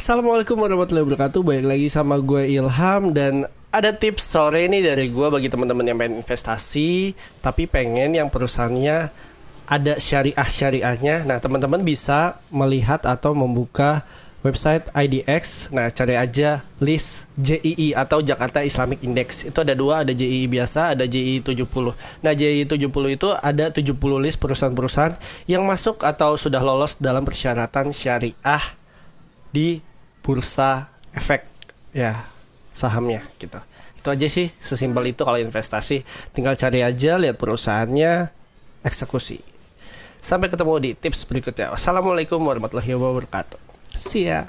Assalamualaikum warahmatullahi wabarakatuh. Balik lagi sama gue Ilham dan ada tips sore ini dari gue bagi teman-teman yang pengen investasi tapi pengen yang perusahaannya ada syariah syariahnya. Nah teman-teman bisa melihat atau membuka website IDX. Nah cari aja list JII atau Jakarta Islamic Index. Itu ada dua, ada JII biasa, ada JII 70. Nah JII 70 itu ada 70 list perusahaan-perusahaan yang masuk atau sudah lolos dalam persyaratan syariah di bursa efek ya sahamnya gitu. Itu aja sih sesimpel itu kalau investasi. Tinggal cari aja lihat perusahaannya eksekusi. Sampai ketemu di tips berikutnya. Wassalamualaikum warahmatullahi wabarakatuh. See ya